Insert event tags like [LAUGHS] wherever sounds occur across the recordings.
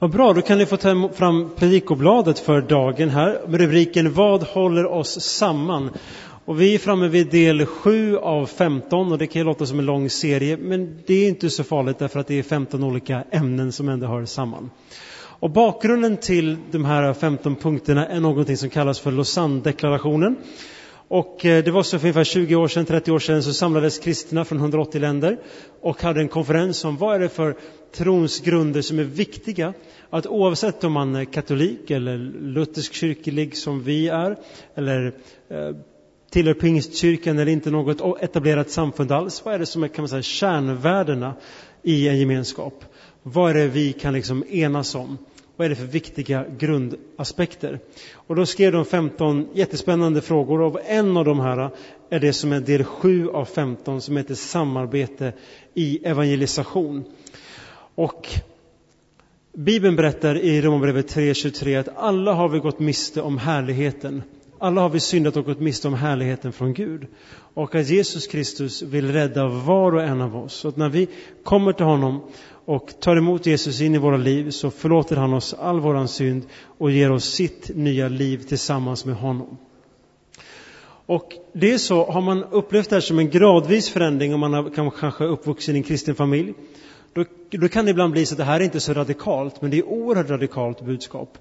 Vad bra, då kan ni få ta fram predikobladet för dagen här med rubriken Vad håller oss samman? Och vi är framme vid del 7 av 15 och det kan ju låta som en lång serie men det är inte så farligt därför att det är 15 olika ämnen som ändå hör samman. Och bakgrunden till de här 15 punkterna är någonting som kallas för Lausanne-deklarationen. Och eh, det var så för ungefär 20 år sedan, 30 år sedan, så samlades kristna från 180 länder och hade en konferens om vad är det för trons grunder som är viktiga. Att oavsett om man är katolik eller luthersk kyrklig som vi är, eller eh, tillhör pingstkyrkan eller inte något etablerat samfund alls. Vad är det som är kan man säga, kärnvärdena i en gemenskap? Vad är det vi kan liksom enas om? Vad är det för viktiga grundaspekter? Och då skrev de 15 jättespännande frågor och en av de här är det som är del 7 av 15 som heter samarbete i evangelisation. Och Bibeln berättar i Romarbrevet 3.23 att alla har vi gått miste om härligheten. Alla har vi syndat och gått miste om härligheten från Gud. Och att Jesus Kristus vill rädda var och en av oss. Så att när vi kommer till honom och tar emot Jesus in i våra liv så förlåter han oss all våran synd och ger oss sitt nya liv tillsammans med honom. Och det är så, har man upplevt det här som en gradvis förändring om man har kanske uppvuxen i en kristen familj då, då, kan det ibland bli så att det här är inte så radikalt, men det är oerhört radikalt budskap.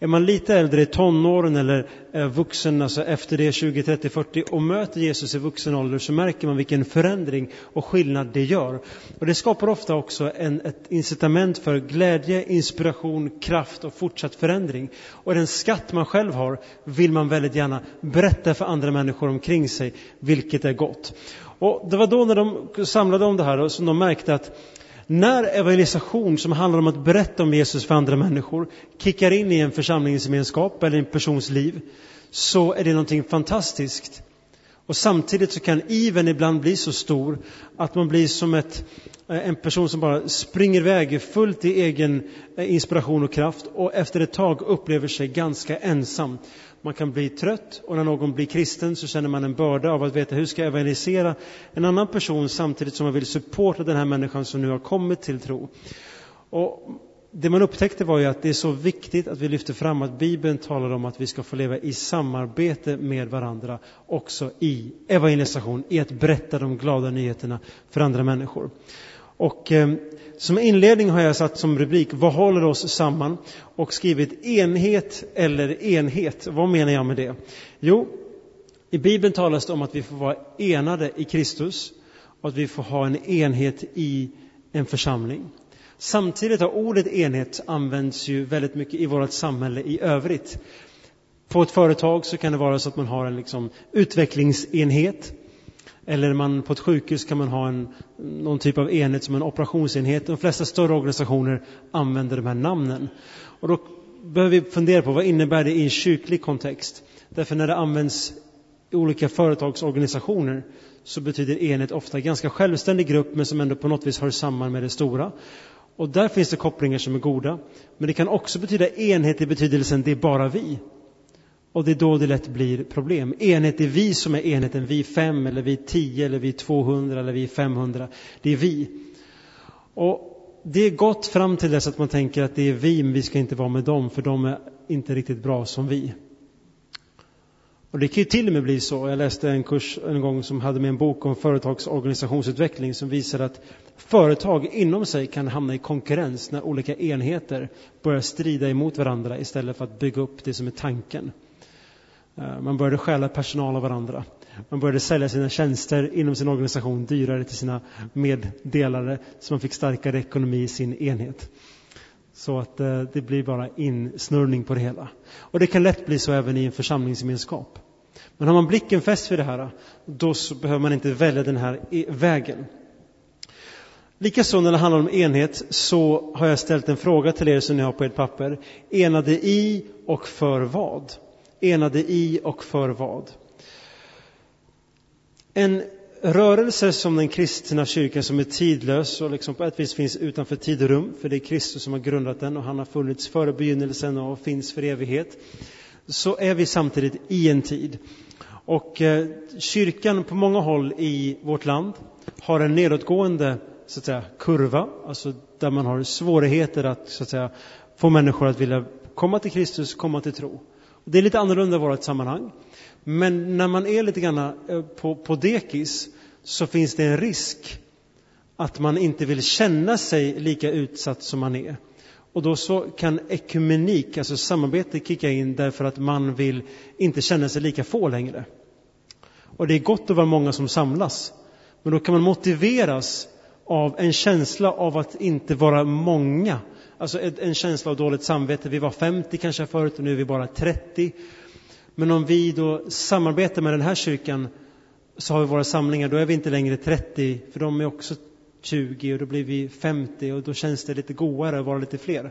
Är man lite äldre, i tonåren eller vuxen, alltså efter det 20, 30, 40 och möter Jesus i vuxen ålder så märker man vilken förändring och skillnad det gör. Och det skapar ofta också en, ett incitament för glädje, inspiration, kraft och fortsatt förändring. Och den skatt man själv har vill man väldigt gärna berätta för andra människor omkring sig, vilket är gott. Och det var då när de samlade om det här som de märkte att när evangelisation som handlar om att berätta om Jesus för andra människor kickar in i en församlingsgemenskap eller en persons liv så är det någonting fantastiskt. Och samtidigt så kan iven ibland bli så stor att man blir som ett, eh, en person som bara springer iväg fullt i egen eh, inspiration och kraft och efter ett tag upplever sig ganska ensam. Man kan bli trött och när någon blir kristen så känner man en börda av att veta hur ska jag evangelisera en annan person samtidigt som man vill supporta den här människan som nu har kommit till tro. Och det man upptäckte var ju att det är så viktigt att vi lyfter fram att Bibeln talar om att vi ska få leva i samarbete med varandra också i evangelisation, i att berätta de glada nyheterna för andra människor. Och eh, som inledning har jag satt som rubrik Vad håller oss samman? och skrivit enhet eller enhet. Vad menar jag med det? Jo, i Bibeln talas det om att vi får vara enade i Kristus och att vi får ha en enhet i en församling. Samtidigt har ordet enhet använts ju väldigt mycket i vårt samhälle i övrigt. På ett företag så kan det vara så att man har en liksom utvecklingsenhet eller man, på ett sjukhus kan man ha en, någon typ av enhet som en operationsenhet. De flesta större organisationer använder de här namnen. Och då behöver vi fundera på vad innebär det i en kyrklig kontext? Därför när det används i olika företagsorganisationer så betyder enhet ofta ganska självständig grupp men som ändå på något vis hör samman med det stora. Och där finns det kopplingar som är goda. Men det kan också betyda enhet i betydelsen det är bara vi. Och det är då det lätt blir problem. Enhet är vi som är enheten. Vi fem, eller vi tio, eller vi 200, eller vi 500. Det är vi. Och det är gott fram till dess att man tänker att det är vi, men vi ska inte vara med dem, för de är inte riktigt bra som vi. Och det kan ju till och med bli så. Jag läste en kurs en gång som hade med en bok om företagsorganisationsutveckling som visar att företag inom sig kan hamna i konkurrens när olika enheter börjar strida emot varandra istället för att bygga upp det som är tanken. Eh, man började stjäla personal av varandra. Man började sälja sina tjänster inom sin organisation dyrare till sina meddelare så man fick starkare ekonomi i sin enhet. Så att eh, det blir bara insnurrning på det hela. Och det kan lätt bli så även i en församlingsgemenskap. Men har man blicken fäst vid det här, då behöver man inte välja den här e- vägen. Likaså när det handlar om enhet så har jag ställt en fråga till er som ni har på ert papper. Enade i och för vad? Enade i och för vad. En rörelse som den kristna kyrkan som är tidlös och liksom på ett vis finns utanför tid och rum, för det är Kristus som har grundat den och han har funnits före begynnelsen och finns för evighet, så är vi samtidigt i en tid. Och eh, kyrkan på många håll i vårt land har en nedåtgående så att säga, kurva, alltså där man har svårigheter att, så att säga, få människor att vilja komma till Kristus, komma till tro. Det är lite annorlunda i vårt sammanhang. Men när man är lite grann eh, på, på dekis så finns det en risk att man inte vill känna sig lika utsatt som man är. Och då så kan ekumenik, alltså samarbete, kicka in därför att man vill inte känna sig lika få längre. Och det är gott att vara många som samlas. Men då kan man motiveras av en känsla av att inte vara många. Alltså en känsla av dåligt samvete. Vi var 50 kanske förut och nu är vi bara 30. Men om vi då samarbetar med den här kyrkan så har vi våra samlingar, då är vi inte längre 30, för de är också 20 och då blir vi 50 och då känns det lite godare att vara lite fler.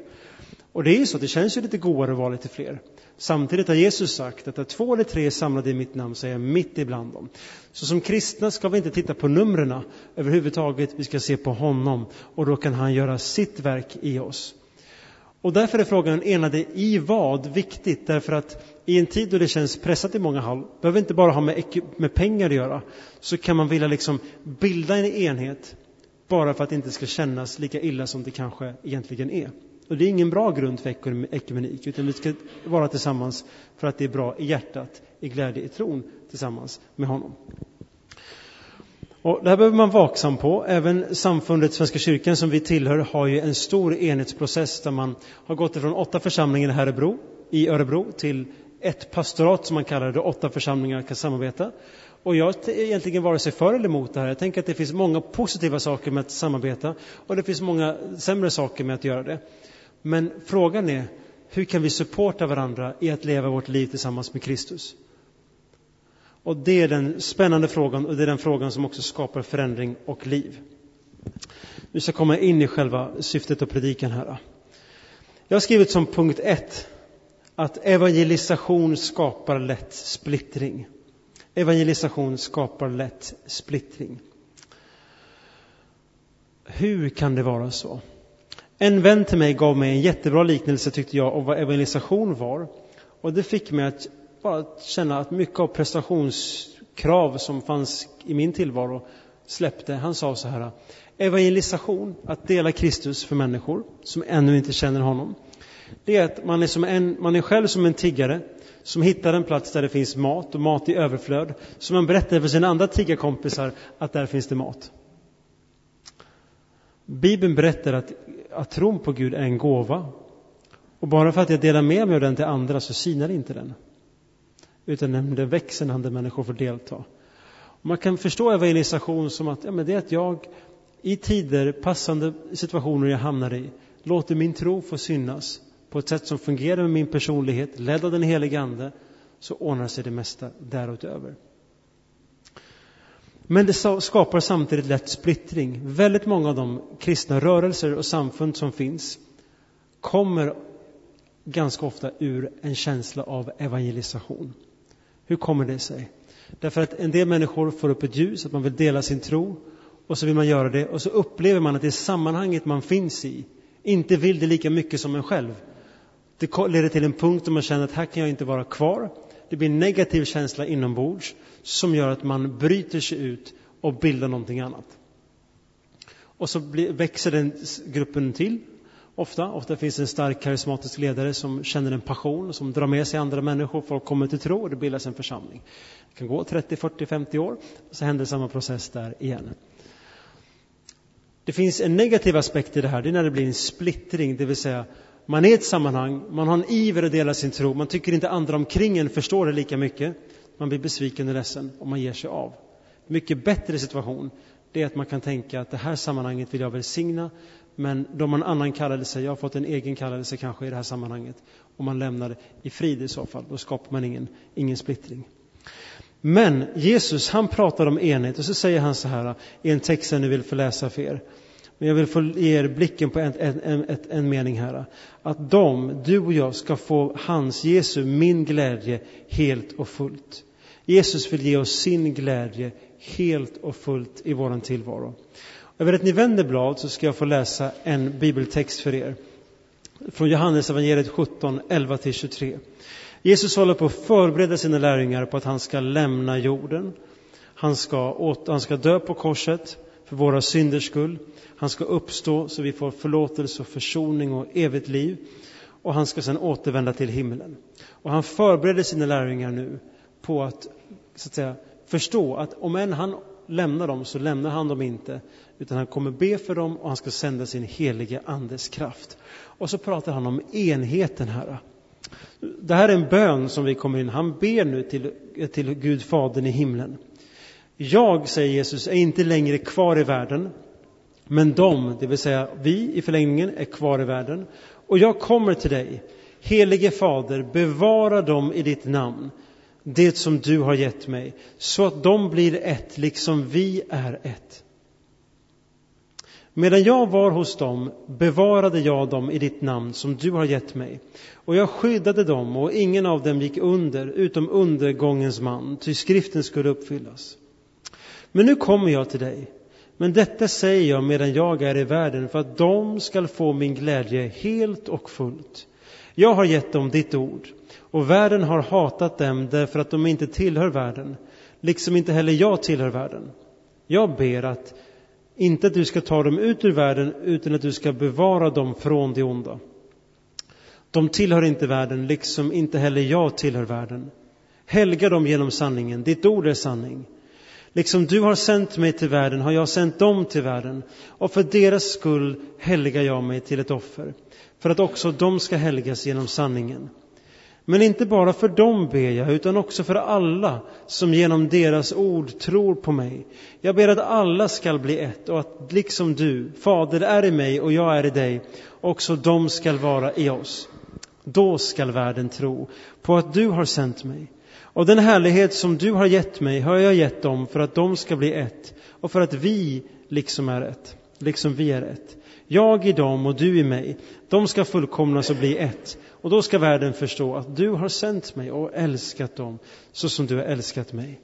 Och det är ju så, det känns ju lite godare att vara lite fler. Samtidigt har Jesus sagt att där två eller tre är samlade i mitt namn så är jag mitt ibland dem. Så som kristna ska vi inte titta på numren överhuvudtaget, vi ska se på honom och då kan han göra sitt verk i oss. Och därför är frågan enade i vad viktigt, därför att i en tid då det känns pressat i många håll, behöver inte bara ha med, med pengar att göra, så kan man vilja liksom bilda en enhet bara för att det inte ska kännas lika illa som det kanske egentligen är. Och det är ingen bra grund för ekumenik, utan vi ska vara tillsammans för att det är bra i hjärtat, i glädje, i tron tillsammans med honom. Och det här behöver man vaksam på. Även samfundet Svenska kyrkan som vi tillhör har ju en stor enhetsprocess där man har gått ifrån åtta församlingar i Örebro, i Örebro till ett pastorat som man kallar det, där åtta församlingar kan samarbeta. Och jag är egentligen vare sig för eller emot det här. Jag tänker att det finns många positiva saker med att samarbeta och det finns många sämre saker med att göra det. Men frågan är, hur kan vi supporta varandra i att leva vårt liv tillsammans med Kristus? Och det är den spännande frågan och det är den frågan som också skapar förändring och liv. Nu ska jag komma in i själva syftet och predikan här. Jag har skrivit som punkt ett att evangelisation skapar lätt splittring. Evangelisation skapar lätt splittring. Hur kan det vara så? En vän till mig gav mig en jättebra liknelse tyckte jag om vad evangelisation var. Och det fick mig att bara känna att mycket av prestationskrav som fanns i min tillvaro släppte. Han sa så här. Evangelisation, att dela Kristus för människor som ännu inte känner honom. Det är att man är, som en, man är själv som en tiggare som hittar en plats där det finns mat och mat i överflöd. Så man berättar för sina andra tiggarkompisar att där finns det mat. Bibeln berättar att, att tron på Gud är en gåva. Och bara för att jag delar med mig av den till andra så sinar inte den. Utan den växer när andra människor får delta. Och man kan förstå evangelisation som att ja, men det är att jag i tider, passande situationer jag hamnar i, låter min tro få synas på ett sätt som fungerar med min personlighet, ledd av den helige Ande, så ordnar sig det mesta därutöver. Men det skapar samtidigt lätt splittring. Väldigt många av de kristna rörelser och samfund som finns kommer ganska ofta ur en känsla av evangelisation. Hur kommer det sig? Därför att en del människor får upp ett ljus, att man vill dela sin tro och så vill man göra det och så upplever man att det sammanhanget man finns i inte vill det lika mycket som en själv. Det leder till en punkt där man känner att här kan jag inte vara kvar. Det blir en negativ känsla inombords som gör att man bryter sig ut och bildar någonting annat. Och så blir, växer den gruppen till. Ofta, ofta finns det en stark karismatisk ledare som känner en passion, som drar med sig andra människor, folk kommer till tro och det bildas en församling. Det kan gå 30, 40, 50 år, så händer samma process där igen. Det finns en negativ aspekt i det här, det är när det blir en splittring, det vill säga man är i ett sammanhang, man har en iver att dela sin tro, man tycker inte andra omkring en förstår det lika mycket. Man blir besviken och ledsen och man ger sig av. Mycket bättre situation, det är att man kan tänka att det här sammanhanget vill jag välsigna, men då har man en annan kallelse, jag har fått en egen kallelse kanske i det här sammanhanget, och man lämnar det i frid i så fall, då skapar man ingen, ingen splittring. Men Jesus, han pratar om enhet och så säger han så här i en text jag nu vill förläsa för er. Men jag vill få ge er blicken på en, en, en, en mening här. Att de, du och jag, ska få hans, Jesu, min glädje helt och fullt. Jesus vill ge oss sin glädje helt och fullt i vår tillvaro. Över att ni vänder blad så ska jag få läsa en bibeltext för er. Från Johannes evangeliet 17, 11-23. Jesus håller på att förbereda sina lärjungar på att han ska lämna jorden. Han ska, han ska dö på korset för våra synders skull. Han ska uppstå så vi får förlåtelse och försoning och evigt liv. och han ska sedan återvända till himlen. Och han förbereder sina lärjungar nu på att, så att säga, förstå att om än han lämnar dem så lämnar han dem inte utan han kommer be för dem och han ska sända sin helige andes kraft. Och så pratar han om enheten här. Det här är en bön som vi kommer in. Han ber nu till, till Gud Fadern i himlen. Jag, säger Jesus, är inte längre kvar i världen. Men de, det vill säga vi i förlängningen, är kvar i världen. Och jag kommer till dig. Helige Fader, bevara dem i ditt namn, det som du har gett mig, så att de blir ett, liksom vi är ett. Medan jag var hos dem bevarade jag dem i ditt namn som du har gett mig. Och jag skyddade dem och ingen av dem gick under utom undergångens man, ty skriften skulle uppfyllas. Men nu kommer jag till dig. Men detta säger jag medan jag är i världen för att de skall få min glädje helt och fullt. Jag har gett dem ditt ord och världen har hatat dem därför att de inte tillhör världen, liksom inte heller jag tillhör världen. Jag ber att inte att du ska ta dem ut ur världen utan att du ska bevara dem från det onda. De tillhör inte världen, liksom inte heller jag tillhör världen. Helga dem genom sanningen, ditt ord är sanning. Liksom du har sänt mig till världen har jag sänt dem till världen och för deras skull helgar jag mig till ett offer, för att också de ska helgas genom sanningen. Men inte bara för dem ber jag, utan också för alla som genom deras ord tror på mig. Jag ber att alla skall bli ett och att liksom du, Fader, är i mig och jag är i dig, också de skall vara i oss. Då skall världen tro på att du har sänt mig. Och den härlighet som du har gett mig har jag gett dem för att de ska bli ett och för att vi liksom är ett, liksom vi är ett. Jag i dem och du i mig. De ska fullkomnas och bli ett. Och då ska världen förstå att du har sänt mig och älskat dem så som du har älskat mig.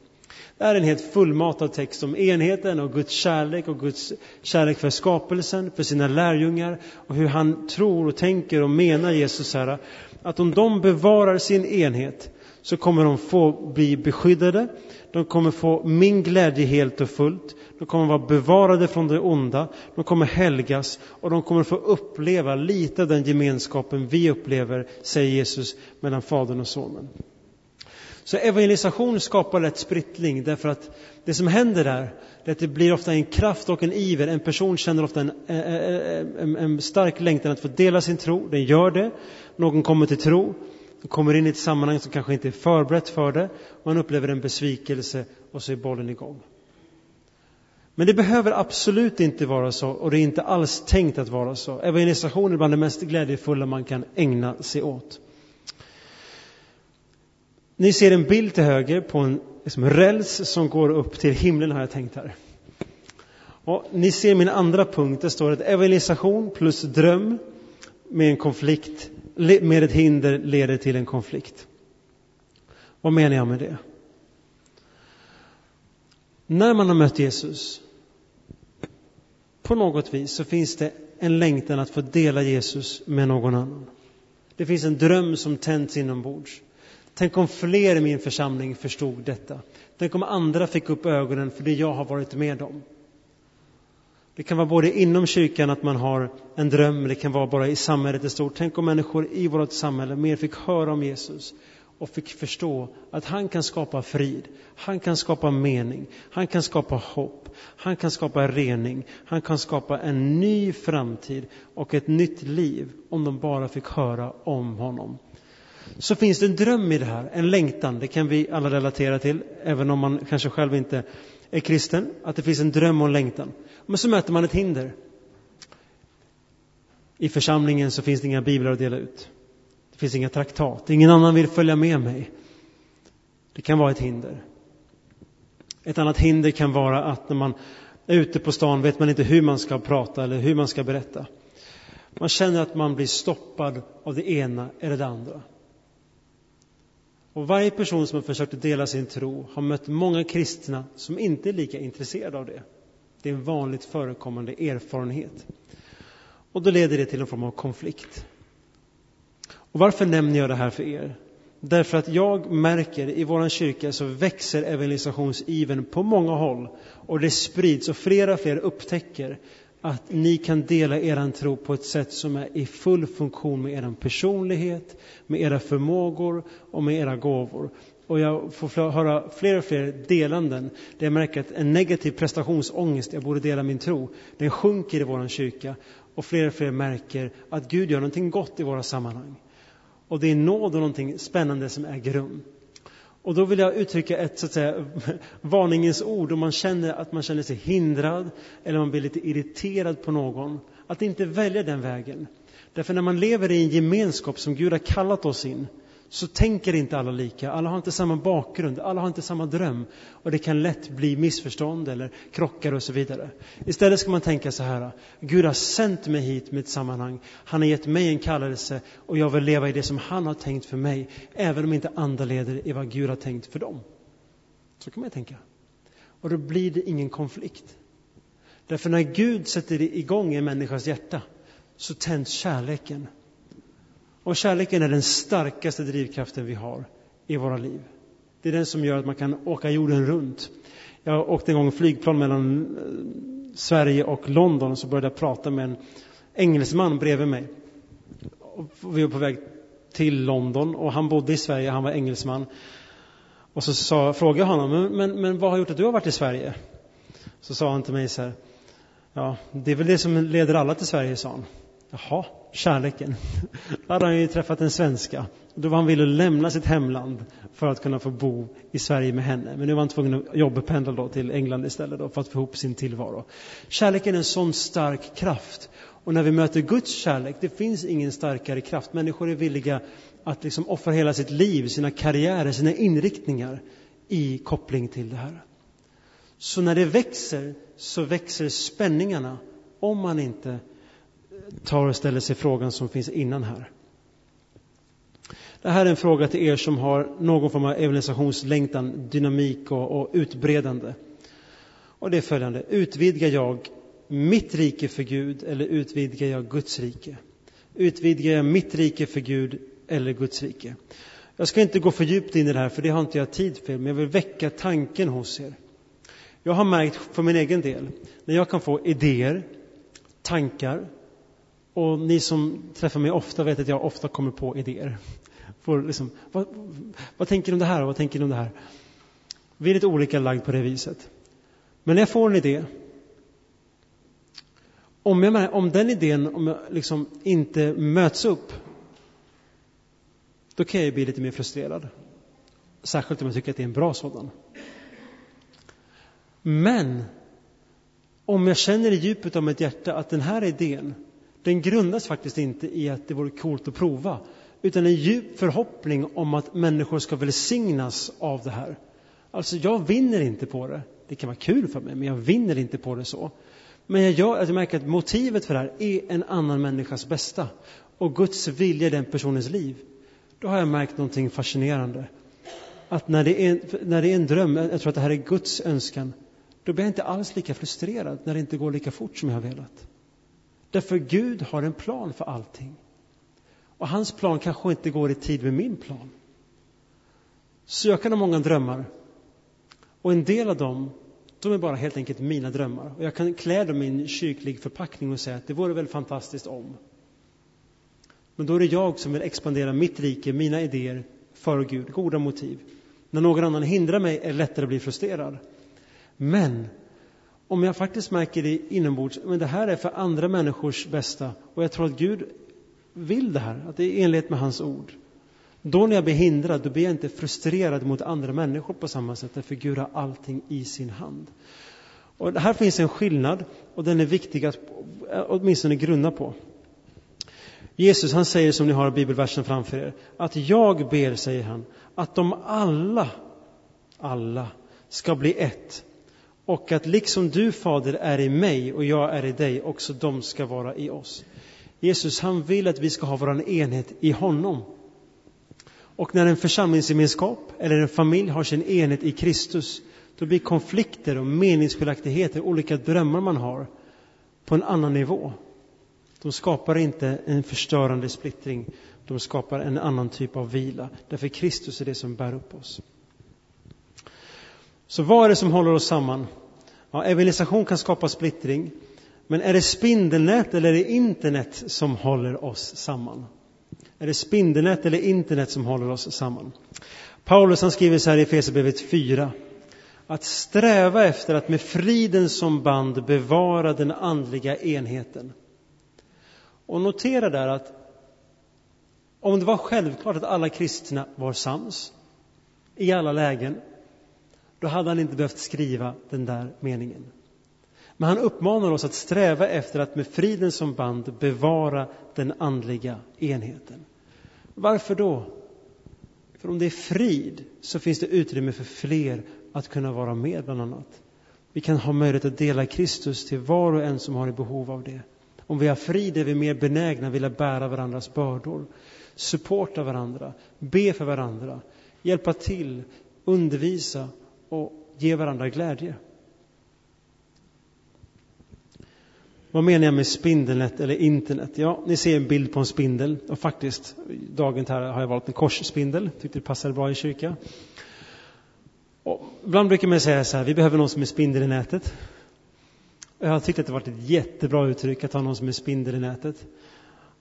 Det är en helt fullmatad text om enheten och Guds kärlek och Guds kärlek för skapelsen, för sina lärjungar och hur han tror och tänker och menar Jesus här. Att om de bevarar sin enhet så kommer de få bli beskyddade. De kommer få min glädje helt och fullt. De kommer vara bevarade från det onda. De kommer helgas och de kommer få uppleva lite av den gemenskapen vi upplever, säger Jesus, mellan Fadern och Sonen. Så evangelisation skapar lätt sprittling därför att det som händer där är att det blir ofta en kraft och en iver. En person känner ofta en, eh, eh, eh, en, en stark längtan att få dela sin tro. Den gör det. Någon kommer till tro. De kommer in i ett sammanhang som kanske inte är förberett för det. Man upplever en besvikelse och så är bollen igång. Men det behöver absolut inte vara så och det är inte alls tänkt att vara så. Evangelisation är bland det mest glädjefulla man kan ägna sig åt. Ni ser en bild till höger på en liksom, räls som går upp till himlen har jag tänkt här. Och ni ser min andra punkt, det står att evangelisation plus dröm med en konflikt, med ett hinder leder till en konflikt. Vad menar jag med det? När man har mött Jesus, på något vis så finns det en längtan att få dela Jesus med någon annan. Det finns en dröm som tänds inombords. Tänk om fler i min församling förstod detta. Tänk om andra fick upp ögonen för det jag har varit med om. Det kan vara både inom kyrkan att man har en dröm, det kan vara bara i samhället i stort. Tänk om människor i vårt samhälle mer fick höra om Jesus och fick förstå att han kan skapa frid, han kan skapa mening, han kan skapa hopp, han kan skapa rening, han kan skapa en ny framtid och ett nytt liv om de bara fick höra om honom. Så finns det en dröm i det här, en längtan, det kan vi alla relatera till, även om man kanske själv inte är kristen, att det finns en dröm och en längtan. Men så möter man ett hinder. I församlingen så finns det inga biblar att dela ut. Det finns inga traktat. Ingen annan vill följa med mig. Det kan vara ett hinder. Ett annat hinder kan vara att när man är ute på stan vet man inte hur man ska prata eller hur man ska berätta. Man känner att man blir stoppad av det ena eller det andra. Och varje person som har försökt dela sin tro har mött många kristna som inte är lika intresserade av det. Det är en vanligt förekommande erfarenhet. Och då leder det till en form av konflikt. Och varför nämner jag det här för er? Därför att jag märker i vår kyrka så växer evangelisationsiven på många håll och det sprids och flera och fler upptäcker att ni kan dela er tro på ett sätt som är i full funktion med er personlighet, med era förmågor och med era gåvor. Och jag får höra fler och fler delanden där jag märker att en negativ prestationsångest, jag borde dela min tro, den sjunker i vår kyrka. Och fler och fler märker att Gud gör någonting gott i våra sammanhang. Och det är nåd och någonting spännande som äger rum. Och då vill jag uttrycka ett så att säga, [LAUGHS] varningens ord om man känner att man känner sig hindrad eller man blir lite irriterad på någon. Att inte välja den vägen. Därför när man lever i en gemenskap som Gud har kallat oss in så tänker inte alla lika. Alla har inte samma bakgrund, alla har inte samma dröm. Och det kan lätt bli missförstånd eller krockar och så vidare. Istället ska man tänka så här. Gud har sänt mig hit med ett sammanhang. Han har gett mig en kallelse och jag vill leva i det som han har tänkt för mig. Även om inte andra leder i vad Gud har tänkt för dem. Så kan man tänka. Och då blir det ingen konflikt. Därför när Gud sätter igång en människas hjärta så tänds kärleken. Och kärleken är den starkaste drivkraften vi har i våra liv. Det är den som gör att man kan åka jorden runt. Jag åkte en gång flygplan mellan eh, Sverige och London och så började jag prata med en engelsman bredvid mig. Och vi var på väg till London och han bodde i Sverige, han var engelsman. Och så sa, frågade jag honom, men, men, men vad har gjort att du har varit i Sverige? Så sa han till mig så här, ja, det är väl det som leder alla till Sverige, sa han. Jaha, kärleken. Då hade han ju träffat en svenska. Då var han villig att lämna sitt hemland för att kunna få bo i Sverige med henne. Men nu var han tvungen att jobbpendla då till England istället då för att få ihop sin tillvaro. Kärleken är en sån stark kraft. Och när vi möter Guds kärlek, det finns ingen starkare kraft. Människor är villiga att liksom offra hela sitt liv, sina karriärer, sina inriktningar i koppling till det här. Så när det växer, så växer spänningarna om man inte tar och ställer sig frågan som finns innan här. Det här är en fråga till er som har någon form av evangelisationslängtan, dynamik och, och utbredande. Och det är följande. Utvidgar jag mitt rike för Gud eller utvidgar jag Guds rike? Utvidgar jag mitt rike för Gud eller Guds rike? Jag ska inte gå för djupt in i det här, för det har inte jag tid för, men jag vill väcka tanken hos er. Jag har märkt för min egen del, när jag kan få idéer, tankar, och ni som träffar mig ofta vet att jag ofta kommer på idéer. Får liksom, vad, vad tänker ni om det här och vad tänker ni om det här? Vi är lite olika lagd på det viset. Men när jag får en idé, om, jag, om den idén om jag liksom inte möts upp, då kan jag bli lite mer frustrerad. Särskilt om jag tycker att det är en bra sådan. Men om jag känner i djupet av mitt hjärta att den här idén den grundas faktiskt inte i att det vore coolt att prova, utan en djup förhoppning om att människor ska välsignas av det här. Alltså, jag vinner inte på det. Det kan vara kul för mig, men jag vinner inte på det så. Men jag, gör, alltså, jag märker att motivet för det här är en annan människas bästa och Guds vilja i den personens liv. Då har jag märkt någonting fascinerande. Att när det, är, när det är en dröm, jag tror att det här är Guds önskan, då blir jag inte alls lika frustrerad när det inte går lika fort som jag har velat. Därför Gud har en plan för allting. Och hans plan kanske inte går i tid med min plan. Så jag kan ha många drömmar. Och en del av dem, de är bara helt enkelt mina drömmar. Och jag kan klä dem i en kyrklig förpackning och säga att det vore väl fantastiskt om. Men då är det jag som vill expandera mitt rike, mina idéer, för Gud, goda motiv. När någon annan hindrar mig är det lättare att bli frustrerad. Men om jag faktiskt märker det inombords, men det här är för andra människors bästa och jag tror att Gud vill det här, att det är i enlighet med hans ord. Då när jag blir hindrad, då blir jag inte frustrerad mot andra människor på samma sätt, för Gud har allting i sin hand. Och här finns en skillnad och den är viktig att åtminstone grunna på. Jesus han säger som ni har bibelversen framför er, att jag ber, säger han, att de alla, alla ska bli ett och att liksom du, Fader, är i mig och jag är i dig, också de ska vara i oss. Jesus, han vill att vi ska ha vår enhet i honom. Och när en församlingsgemenskap eller en familj har sin enhet i Kristus, då blir konflikter och meningsskiljaktigheter, olika drömmar man har, på en annan nivå. De skapar inte en förstörande splittring, de skapar en annan typ av vila. Därför Kristus är det som bär upp oss. Så vad är det som håller oss samman? Ja, evangelisation kan skapa splittring, Men är det spindelnät eller är det internet som håller oss samman? Är det spindelnät eller internet som håller oss samman? Paulus han skriver så här i Efesierbrevet 4. Att sträva efter att med friden som band bevara den andliga enheten. Och notera där att om det var självklart att alla kristna var sams i alla lägen, då hade han inte behövt skriva den där meningen. Men han uppmanar oss att sträva efter att med friden som band bevara den andliga enheten. Varför då? För om det är frid så finns det utrymme för fler att kunna vara med bland annat. Vi kan ha möjlighet att dela Kristus till var och en som har behov av det. Om vi har frid är vi mer benägna att vilja bära varandras bördor, supporta varandra, be för varandra, hjälpa till, undervisa och ge varandra glädje. Vad menar jag med spindelnät eller internet? Ja, ni ser en bild på en spindel och faktiskt, dagen här har jag valt en korsspindel, tyckte det passade bra i kyrka. Och ibland brukar man säga så här, vi behöver någon som är spindel i nätet. Jag har tyckt att det varit ett jättebra uttryck att ha någon som är spindel i nätet.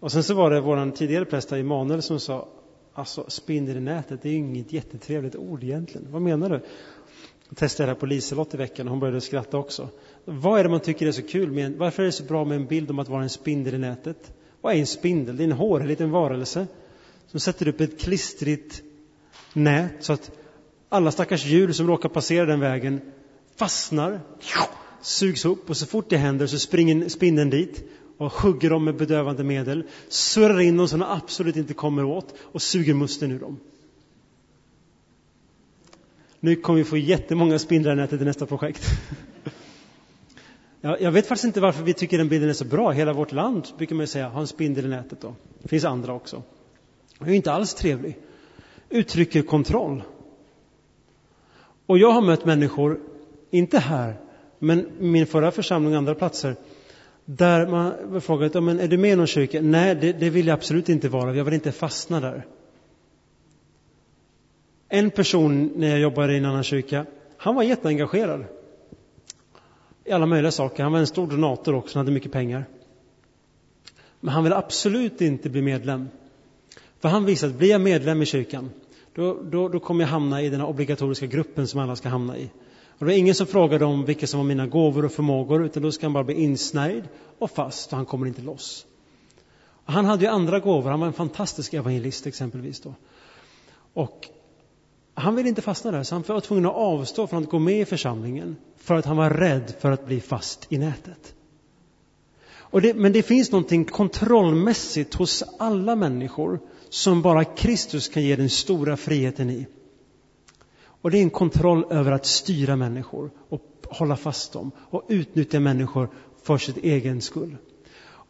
Och sen så var det vår tidigare präst Emanuel som sa, alltså spindel i nätet, det är ju inget jättetrevligt ord egentligen. Vad menar du? Jag testade det här på Liselott i veckan och hon började skratta också. Vad är det man tycker är så kul med varför är det så bra med en bild om att vara en spindel i nätet? Vad är en spindel? Det är en hårig liten varelse som sätter upp ett klistrigt nät så att alla stackars djur som råkar passera den vägen fastnar, sugs upp och så fort det händer så springer spindeln dit och hugger dem med bedövande medel, surrar in dem så de absolut inte kommer åt och suger musten ur dem. Nu kommer vi få jättemånga spindlar i nätet i nästa projekt. Jag vet faktiskt inte varför vi tycker den bilden är så bra. Hela vårt land brukar man säga har en spindel i nätet. Då. Det finns andra också. Den är inte alls trevlig. Uttrycker kontroll. Och jag har mött människor, inte här, men min förra församling och andra platser, där man frågat, men är du med i någon kyrka? Nej, det, det vill jag absolut inte vara. Jag vill inte fastna där. En person när jag jobbade i en annan kyrka, han var jätteengagerad i alla möjliga saker. Han var en stor donator också, han hade mycket pengar. Men han ville absolut inte bli medlem. För han visade att blir jag medlem i kyrkan, då, då, då kommer jag hamna i den obligatoriska gruppen som alla ska hamna i. Och det var ingen som frågade om vilka som var mina gåvor och förmågor, utan då ska han bara bli insnärjd och fast och han kommer inte loss. Och han hade ju andra gåvor, han var en fantastisk evangelist exempelvis då. Och han ville inte fastna där, så han var tvungen att avstå från att gå med i församlingen för att han var rädd för att bli fast i nätet. Det, men det finns någonting kontrollmässigt hos alla människor som bara Kristus kan ge den stora friheten i. Och det är en kontroll över att styra människor och hålla fast dem och utnyttja människor för sitt egen skull.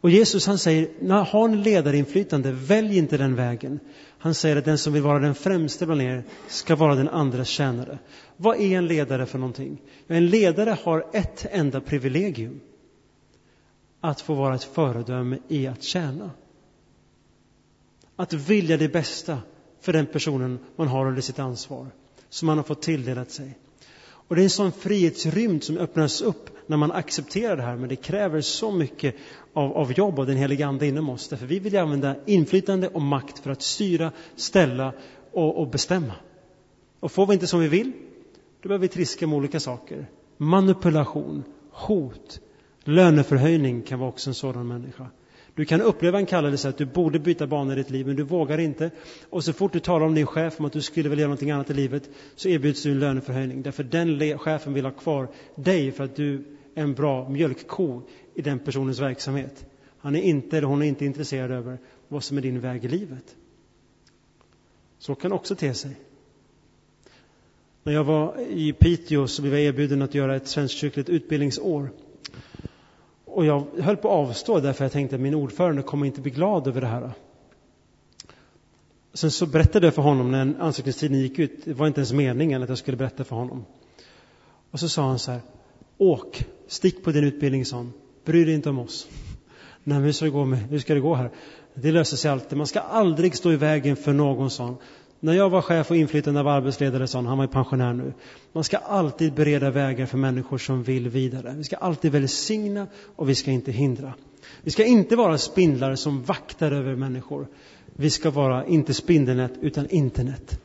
Och Jesus han säger, har ni ledarinflytande, välj inte den vägen. Han säger att den som vill vara den främste bland er ska vara den andras tjänare. Vad är en ledare för någonting? En ledare har ett enda privilegium. Att få vara ett föredöme i att tjäna. Att vilja det bästa för den personen man har under sitt ansvar, som man har fått tilldelat sig. Och det är en sån frihetsrymd som öppnas upp när man accepterar det här, men det kräver så mycket av, av jobb av den heliga Ande inom oss. Därför vi vill använda inflytande och makt för att styra, ställa och, och bestämma. Och får vi inte som vi vill, då behöver vi triska med olika saker. Manipulation, hot, löneförhöjning kan vara också en sådan människa. Du kan uppleva en kallelse att du borde byta bana i ditt liv, men du vågar inte. Och så fort du talar om din chef om att du skulle vilja göra någonting annat i livet, så erbjuds du en löneförhöjning. Därför den chefen vill ha kvar dig för att du är en bra mjölkko i den personens verksamhet. Han är inte, eller hon är inte intresserad över vad som är din väg i livet. Så kan det också te sig. När jag var i Piteå så blev jag erbjuden att göra ett svenskkyrkligt utbildningsår. Och jag höll på att avstå därför jag tänkte att min ordförande kommer inte bli glad över det här. Sen så berättade jag för honom när ansökningstiden gick ut, det var inte ens meningen att jag skulle berätta för honom. Och så sa han så här, åk, stick på din utbildning, sa han. Bry dig inte om oss. [LAUGHS] Nej, men hur ska det gå, med, hur ska det gå här? Det löser sig alltid. Man ska aldrig stå i vägen för någon, sa han. När jag var chef och inflytande av arbetsledare sa han, han var ju pensionär nu. Man ska alltid bereda vägar för människor som vill vidare. Vi ska alltid välsigna och vi ska inte hindra. Vi ska inte vara spindlar som vaktar över människor. Vi ska vara inte spindelnät utan internet.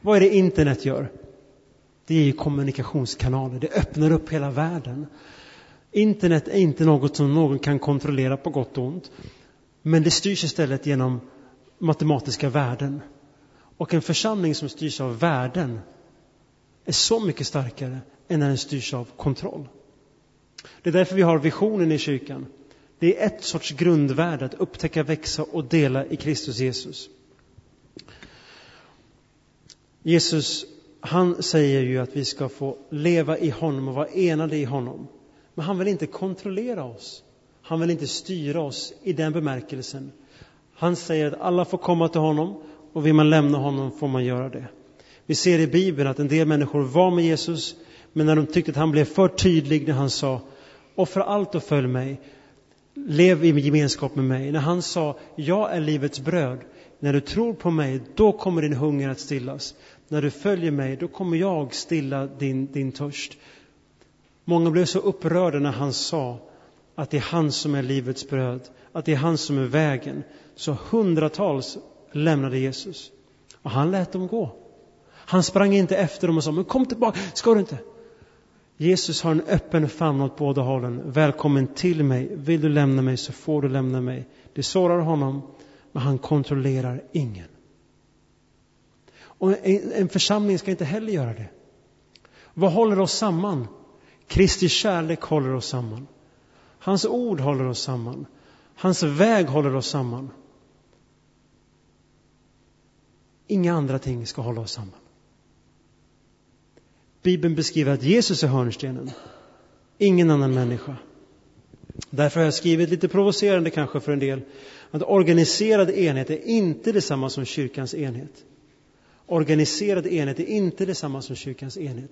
Vad är det internet gör? Det är ju kommunikationskanaler. Det öppnar upp hela världen. Internet är inte något som någon kan kontrollera på gott och ont. Men det styrs istället genom matematiska värden. Och en församling som styrs av värden är så mycket starkare än när den styrs av kontroll. Det är därför vi har visionen i kyrkan. Det är ett sorts grundvärde att upptäcka, växa och dela i Kristus Jesus. Jesus, han säger ju att vi ska få leva i honom och vara enade i honom. Men han vill inte kontrollera oss. Han vill inte styra oss i den bemärkelsen. Han säger att alla får komma till honom och vill man lämna honom får man göra det. Vi ser i Bibeln att en del människor var med Jesus men när de tyckte att han blev för tydlig när han sa offra allt och följ mig, lev i gemenskap med mig. När han sa jag är livets bröd, när du tror på mig då kommer din hunger att stillas. När du följer mig då kommer jag stilla din, din törst. Många blev så upprörda när han sa att det är han som är livets bröd, att det är han som är vägen. Så hundratals lämnade Jesus. Och han lät dem gå. Han sprang inte efter dem och sa, men kom tillbaka, ska du inte? Jesus har en öppen famn åt båda hållen. Välkommen till mig. Vill du lämna mig så får du lämna mig. Det sårar honom, men han kontrollerar ingen. Och en församling ska inte heller göra det. Vad håller oss samman? Kristi kärlek håller oss samman. Hans ord håller oss samman. Hans väg håller oss samman. Inga andra ting ska hålla oss samman. Bibeln beskriver att Jesus är hörnstenen, ingen annan människa. Därför har jag skrivit, lite provocerande kanske för en del, att organiserad enhet är inte detsamma som kyrkans enhet. Organiserad enhet är inte detsamma som kyrkans enhet.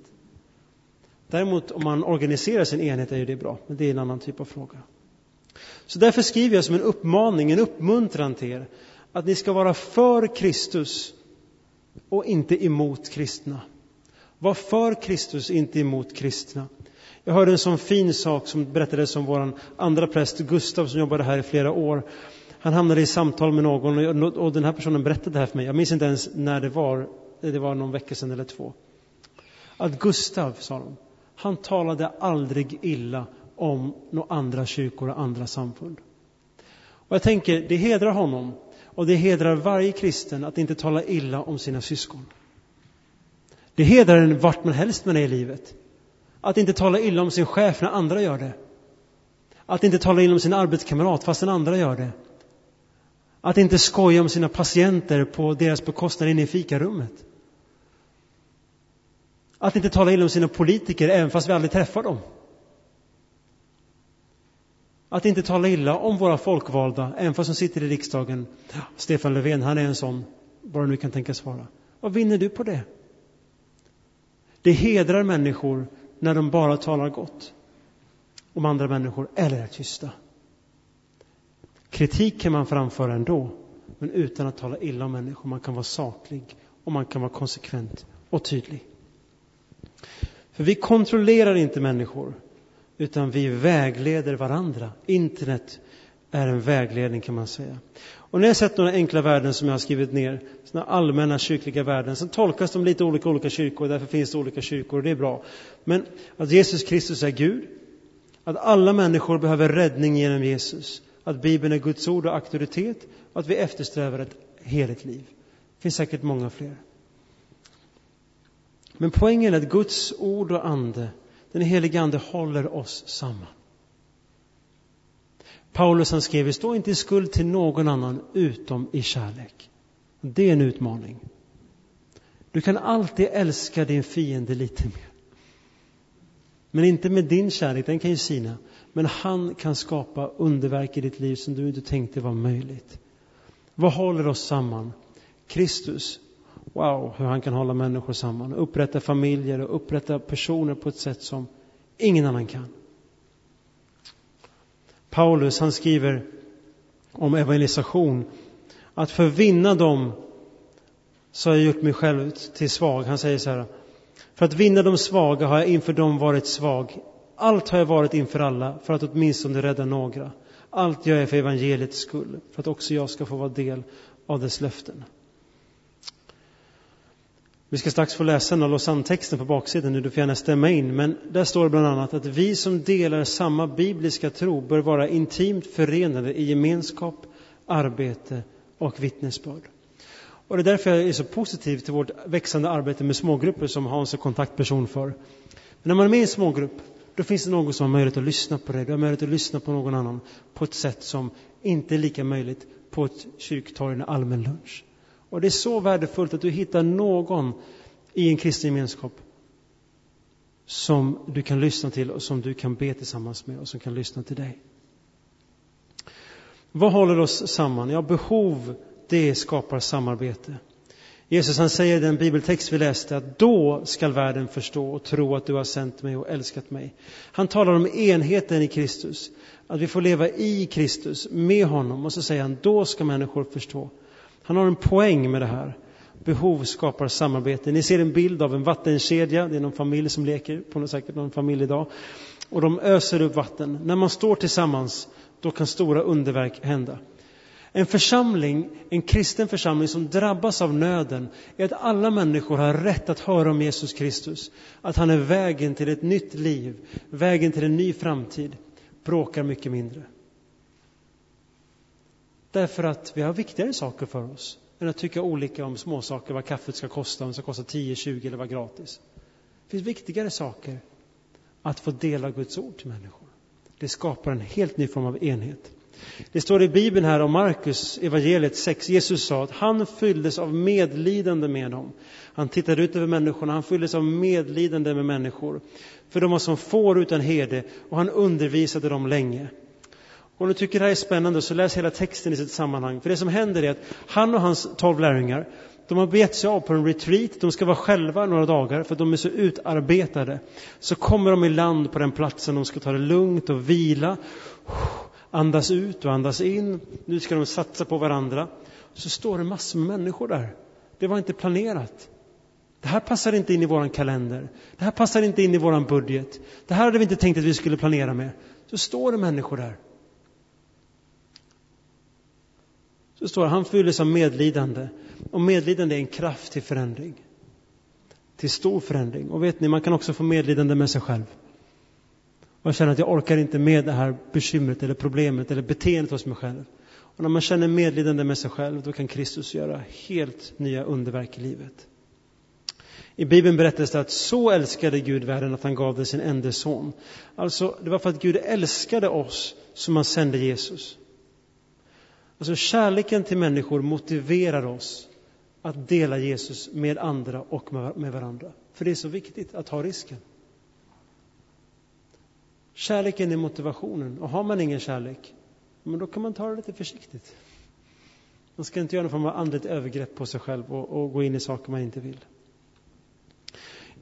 Däremot om man organiserar sin enhet är ju det bra, men det är en annan typ av fråga. Så därför skriver jag som en uppmaning, en uppmuntran till er, att ni ska vara för Kristus och inte emot kristna. Var för Kristus, inte emot kristna. Jag hörde en sån fin sak som berättades om vår andra präst Gustav som jobbade här i flera år. Han hamnade i samtal med någon och den här personen berättade det här för mig. Jag minns inte ens när det var. Det var någon vecka sedan eller två. Att Gustav, sa de, han talade aldrig illa om några andra kyrkor och andra samfund. Och jag tänker, det hedrar honom och det hedrar varje kristen att inte tala illa om sina syskon. Det hedrar en vart man helst man är i livet. Att inte tala illa om sin chef när andra gör det. Att inte tala illa om sin arbetskamrat fastän andra gör det. Att inte skoja om sina patienter på deras bekostnad inne i fikarummet. Att inte tala illa om sina politiker även fast vi aldrig träffar dem. Att inte tala illa om våra folkvalda, även fast de sitter i riksdagen. Stefan Löfven, han är en sån, vad det nu kan tänkas vara. Vad vinner du på det? Det hedrar människor när de bara talar gott om andra människor eller är tysta. Kritik kan man framföra ändå, men utan att tala illa om människor. Man kan vara saklig och man kan vara konsekvent och tydlig. För vi kontrollerar inte människor, utan vi vägleder varandra. Internet är en vägledning kan man säga. Och när jag sett några enkla värden som jag har skrivit ner, sådana allmänna kyrkliga värden, så tolkas de lite olika olika kyrkor, därför finns det olika kyrkor och det är bra. Men att Jesus Kristus är Gud, att alla människor behöver räddning genom Jesus, att Bibeln är Guds ord och auktoritet, och att vi eftersträvar ett heligt liv. Det finns säkert många fler. Men poängen är att Guds ord och ande, den helige ande håller oss samman. Paulus han skrev, vi står inte i skuld till någon annan utom i kärlek. Det är en utmaning. Du kan alltid älska din fiende lite mer. Men inte med din kärlek, den kan ju sina. Men han kan skapa underverk i ditt liv som du inte tänkte var möjligt. Vad håller oss samman? Kristus. Wow, hur han kan hålla människor samman. Upprätta familjer och upprätta personer på ett sätt som ingen annan kan. Paulus han skriver om evangelisation att för att vinna dem så har jag gjort mig själv till svag. Han säger så här. För att vinna de svaga har jag inför dem varit svag. Allt har jag varit inför alla för att åtminstone rädda några. Allt gör jag för evangeliets skull, för att också jag ska få vara del av dess löften. Vi ska strax få läsa den Lausanne-texten på baksidan nu, du får gärna stämma in. Men där står det bland annat att vi som delar samma bibliska tro bör vara intimt förenade i gemenskap, arbete och vittnesbörd. Och det är därför jag är så positiv till vårt växande arbete med smågrupper som Hans är kontaktperson för. Men när man är med i en smågrupp, då finns det någon som har möjlighet att lyssna på dig. Du har möjlighet att lyssna på någon annan på ett sätt som inte är lika möjligt på ett kyrktorg eller allmän lunch. Och det är så värdefullt att du hittar någon i en kristen gemenskap som du kan lyssna till och som du kan be tillsammans med och som kan lyssna till dig. Vad håller oss samman? Ja, behov, det skapar samarbete. Jesus han säger i den bibeltext vi läste att då skall världen förstå och tro att du har sänt mig och älskat mig. Han talar om enheten i Kristus, att vi får leva i Kristus, med honom. Och så säger han, då ska människor förstå. Han har en poäng med det här. Behov skapar samarbete. Ni ser en bild av en vattenkedja, det är någon familj som leker, på något säkert någon familj idag. Och de öser upp vatten. När man står tillsammans, då kan stora underverk hända. En församling, en kristen församling som drabbas av nöden är att alla människor har rätt att höra om Jesus Kristus. Att han är vägen till ett nytt liv, vägen till en ny framtid. Bråkar mycket mindre. Därför att vi har viktigare saker för oss än att tycka olika om småsaker, vad kaffet ska kosta, om det ska kosta 10, 20 eller vara gratis. Det finns viktigare saker att få dela Guds ord till människor. Det skapar en helt ny form av enhet. Det står i Bibeln här om Markus evangeliet 6. Jesus sa att han fylldes av medlidande med dem. Han tittade ut över människorna, han fylldes av medlidande med människor. För de var som får utan herde och han undervisade dem länge. Om du tycker det här är spännande så läs hela texten i sitt sammanhang. För det som händer är att han och hans tolv lärjungar, de har begett sig av på en retreat, de ska vara själva några dagar för de är så utarbetade. Så kommer de i land på den platsen, de ska ta det lugnt och vila. Andas ut och andas in. Nu ska de satsa på varandra. Så står det massor med människor där. Det var inte planerat. Det här passar inte in i våran kalender. Det här passar inte in i våran budget. Det här hade vi inte tänkt att vi skulle planera med. Så står det människor där. Så står han fylldes av medlidande. Och medlidande är en kraft till förändring. Till stor förändring. Och vet ni, man kan också få medlidande med sig själv. Och känner att jag orkar inte med det här bekymret eller problemet eller beteendet hos mig själv. Och när man känner medlidande med sig själv, då kan Kristus göra helt nya underverk i livet. I Bibeln berättas det att så älskade Gud världen att han gav det sin enda son. Alltså, det var för att Gud älskade oss som han sände Jesus. Alltså kärleken till människor motiverar oss att dela Jesus med andra och med varandra. För det är så viktigt att ta risken. Kärleken är motivationen och har man ingen kärlek, men då kan man ta det lite försiktigt. Man ska inte göra någon form av andligt övergrepp på sig själv och, och gå in i saker man inte vill.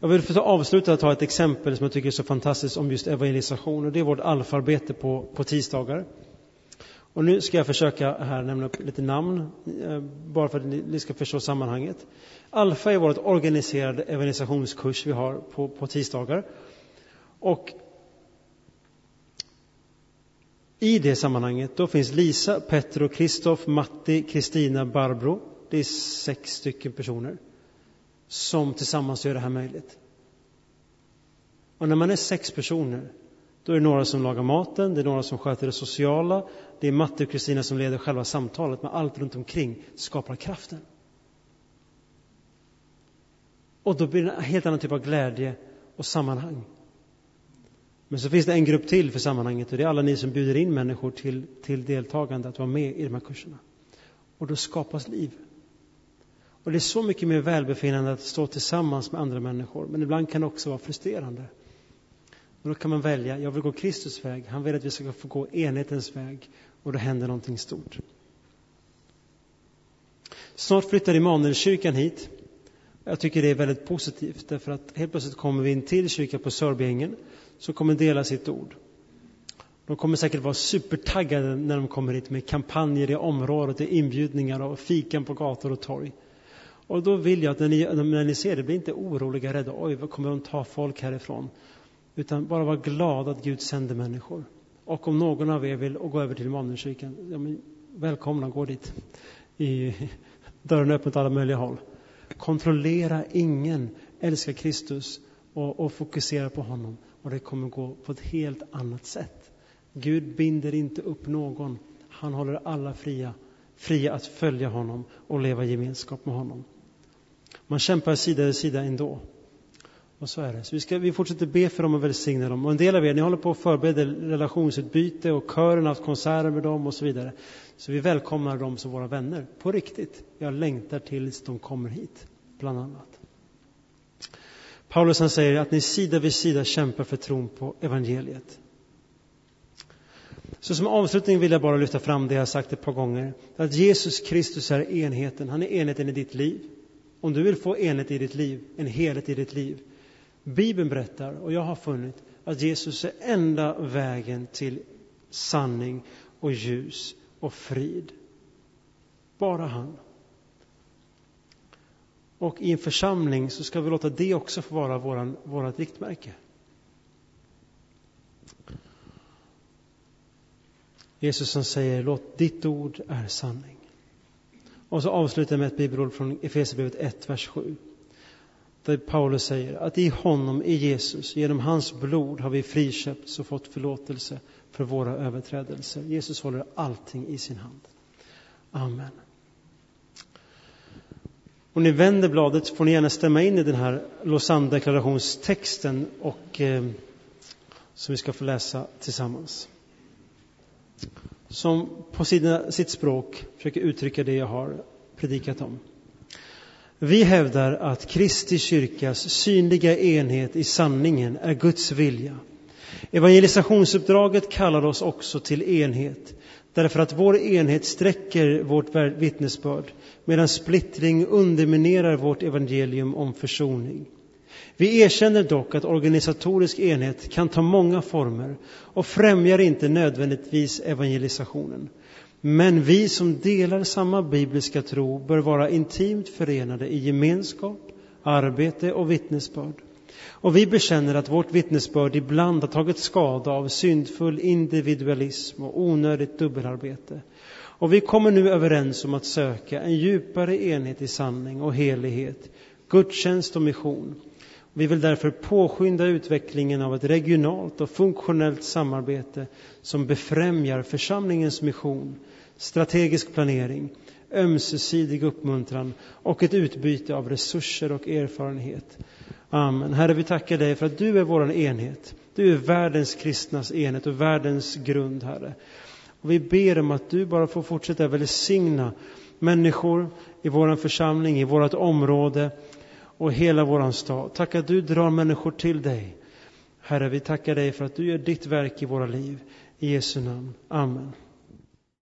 Jag vill för att ta ett exempel som jag tycker är så fantastiskt om just evangelisation och det är vårt alfarbete på, på tisdagar. Och nu ska jag försöka här nämna upp lite namn, eh, bara för att ni ska förstå sammanhanget. Alfa är vårt organiserade evangelisationskurs vi har på, på tisdagar. Och i det sammanhanget då finns Lisa, Petro, Kristoff, Matti, Kristina, Barbro. Det är sex stycken personer som tillsammans gör det här möjligt. Och när man är sex personer då är det några som lagar maten, det är några som sköter det sociala, det är Matte och Kristina som leder själva samtalet, men allt runt omkring skapar kraften. Och då blir det en helt annan typ av glädje och sammanhang. Men så finns det en grupp till för sammanhanget och det är alla ni som bjuder in människor till, till deltagande att vara med i de här kurserna. Och då skapas liv. Och det är så mycket mer välbefinnande att stå tillsammans med andra människor, men ibland kan det också vara frustrerande. Och då kan man välja, jag vill gå Kristus väg, han vill att vi ska få gå enhetens väg och då händer någonting stort. Snart flyttar Immanuelskyrkan hit. Jag tycker det är väldigt positivt därför att helt plötsligt kommer vi in till kyrkan på Sörbyängen som kommer dela sitt ord. De kommer säkert vara supertaggade när de kommer hit med kampanjer i området, inbjudningar och fikan på gator och torg. Och då vill jag att när ni, när ni ser det, bli inte oroliga, rädda. Oj, vad kommer de ta folk härifrån? Utan bara vara glad att Gud sänder människor. Och om någon av er vill gå över till Immanuelskyrkan, ja, välkomna, gå dit. I, [LAUGHS] dörren är öppen åt alla möjliga håll. Kontrollera ingen, älska Kristus och, och fokusera på honom. Och det kommer gå på ett helt annat sätt. Gud binder inte upp någon. Han håller alla fria, fria att följa honom och leva i gemenskap med honom. Man kämpar sida vid sida ändå. Och så är det. Så vi, ska, vi fortsätter be för dem och välsigna dem. Och en del av er, ni håller på att förbereda relationsutbyte och kören har haft konserter med dem och så vidare. Så vi välkomnar dem som våra vänner, på riktigt. Jag längtar tills de kommer hit, bland annat. Paulus han säger att ni sida vid sida kämpar för tron på evangeliet. Så som avslutning vill jag bara lyfta fram det jag sagt ett par gånger. Att Jesus Kristus är enheten. Han är enheten i ditt liv. Om du vill få enhet i ditt liv, en helhet i ditt liv. Bibeln berättar, och jag har funnit, att Jesus är enda vägen till sanning och ljus och frid. Bara han. Och i en församling så ska vi låta det också få vara våran, vårat riktmärke. Jesus som säger, låt ditt ord är sanning. Och så avslutar jag med ett bibelord från Efesierbrevet 1, vers 7. Där Paulus säger att i honom, i Jesus, genom hans blod har vi friköpts och fått förlåtelse för våra överträdelser. Jesus håller allting i sin hand. Amen. Om ni vänder bladet får ni gärna stämma in i den här Lausanne-deklarationstexten och, eh, som vi ska få läsa tillsammans. Som på sina, sitt språk försöker uttrycka det jag har predikat om. Vi hävdar att Kristi kyrkas synliga enhet i sanningen är Guds vilja. Evangelisationsuppdraget kallar oss också till enhet därför att vår enhet sträcker vårt vittnesbörd medan splittring underminerar vårt evangelium om försoning. Vi erkänner dock att organisatorisk enhet kan ta många former och främjar inte nödvändigtvis evangelisationen. Men vi som delar samma bibliska tro bör vara intimt förenade i gemenskap, arbete och vittnesbörd. Och vi bekänner att vårt vittnesbörd ibland har tagit skada av syndfull individualism och onödigt dubbelarbete. Och vi kommer nu överens om att söka en djupare enhet i sanning och helighet, gudstjänst och mission. Vi vill därför påskynda utvecklingen av ett regionalt och funktionellt samarbete som befrämjar församlingens mission, strategisk planering, ömsesidig uppmuntran och ett utbyte av resurser och erfarenhet. Amen. Herre, vi tackar dig för att du är vår enhet. Du är världens kristnas enhet och världens grund, Herre. Och vi ber om att du bara får fortsätta välsigna människor i vår församling, i vårt område och hela våran stad. Tack att du drar människor till dig. Herre, vi tackar dig för att du gör ditt verk i våra liv. I Jesu namn. Amen.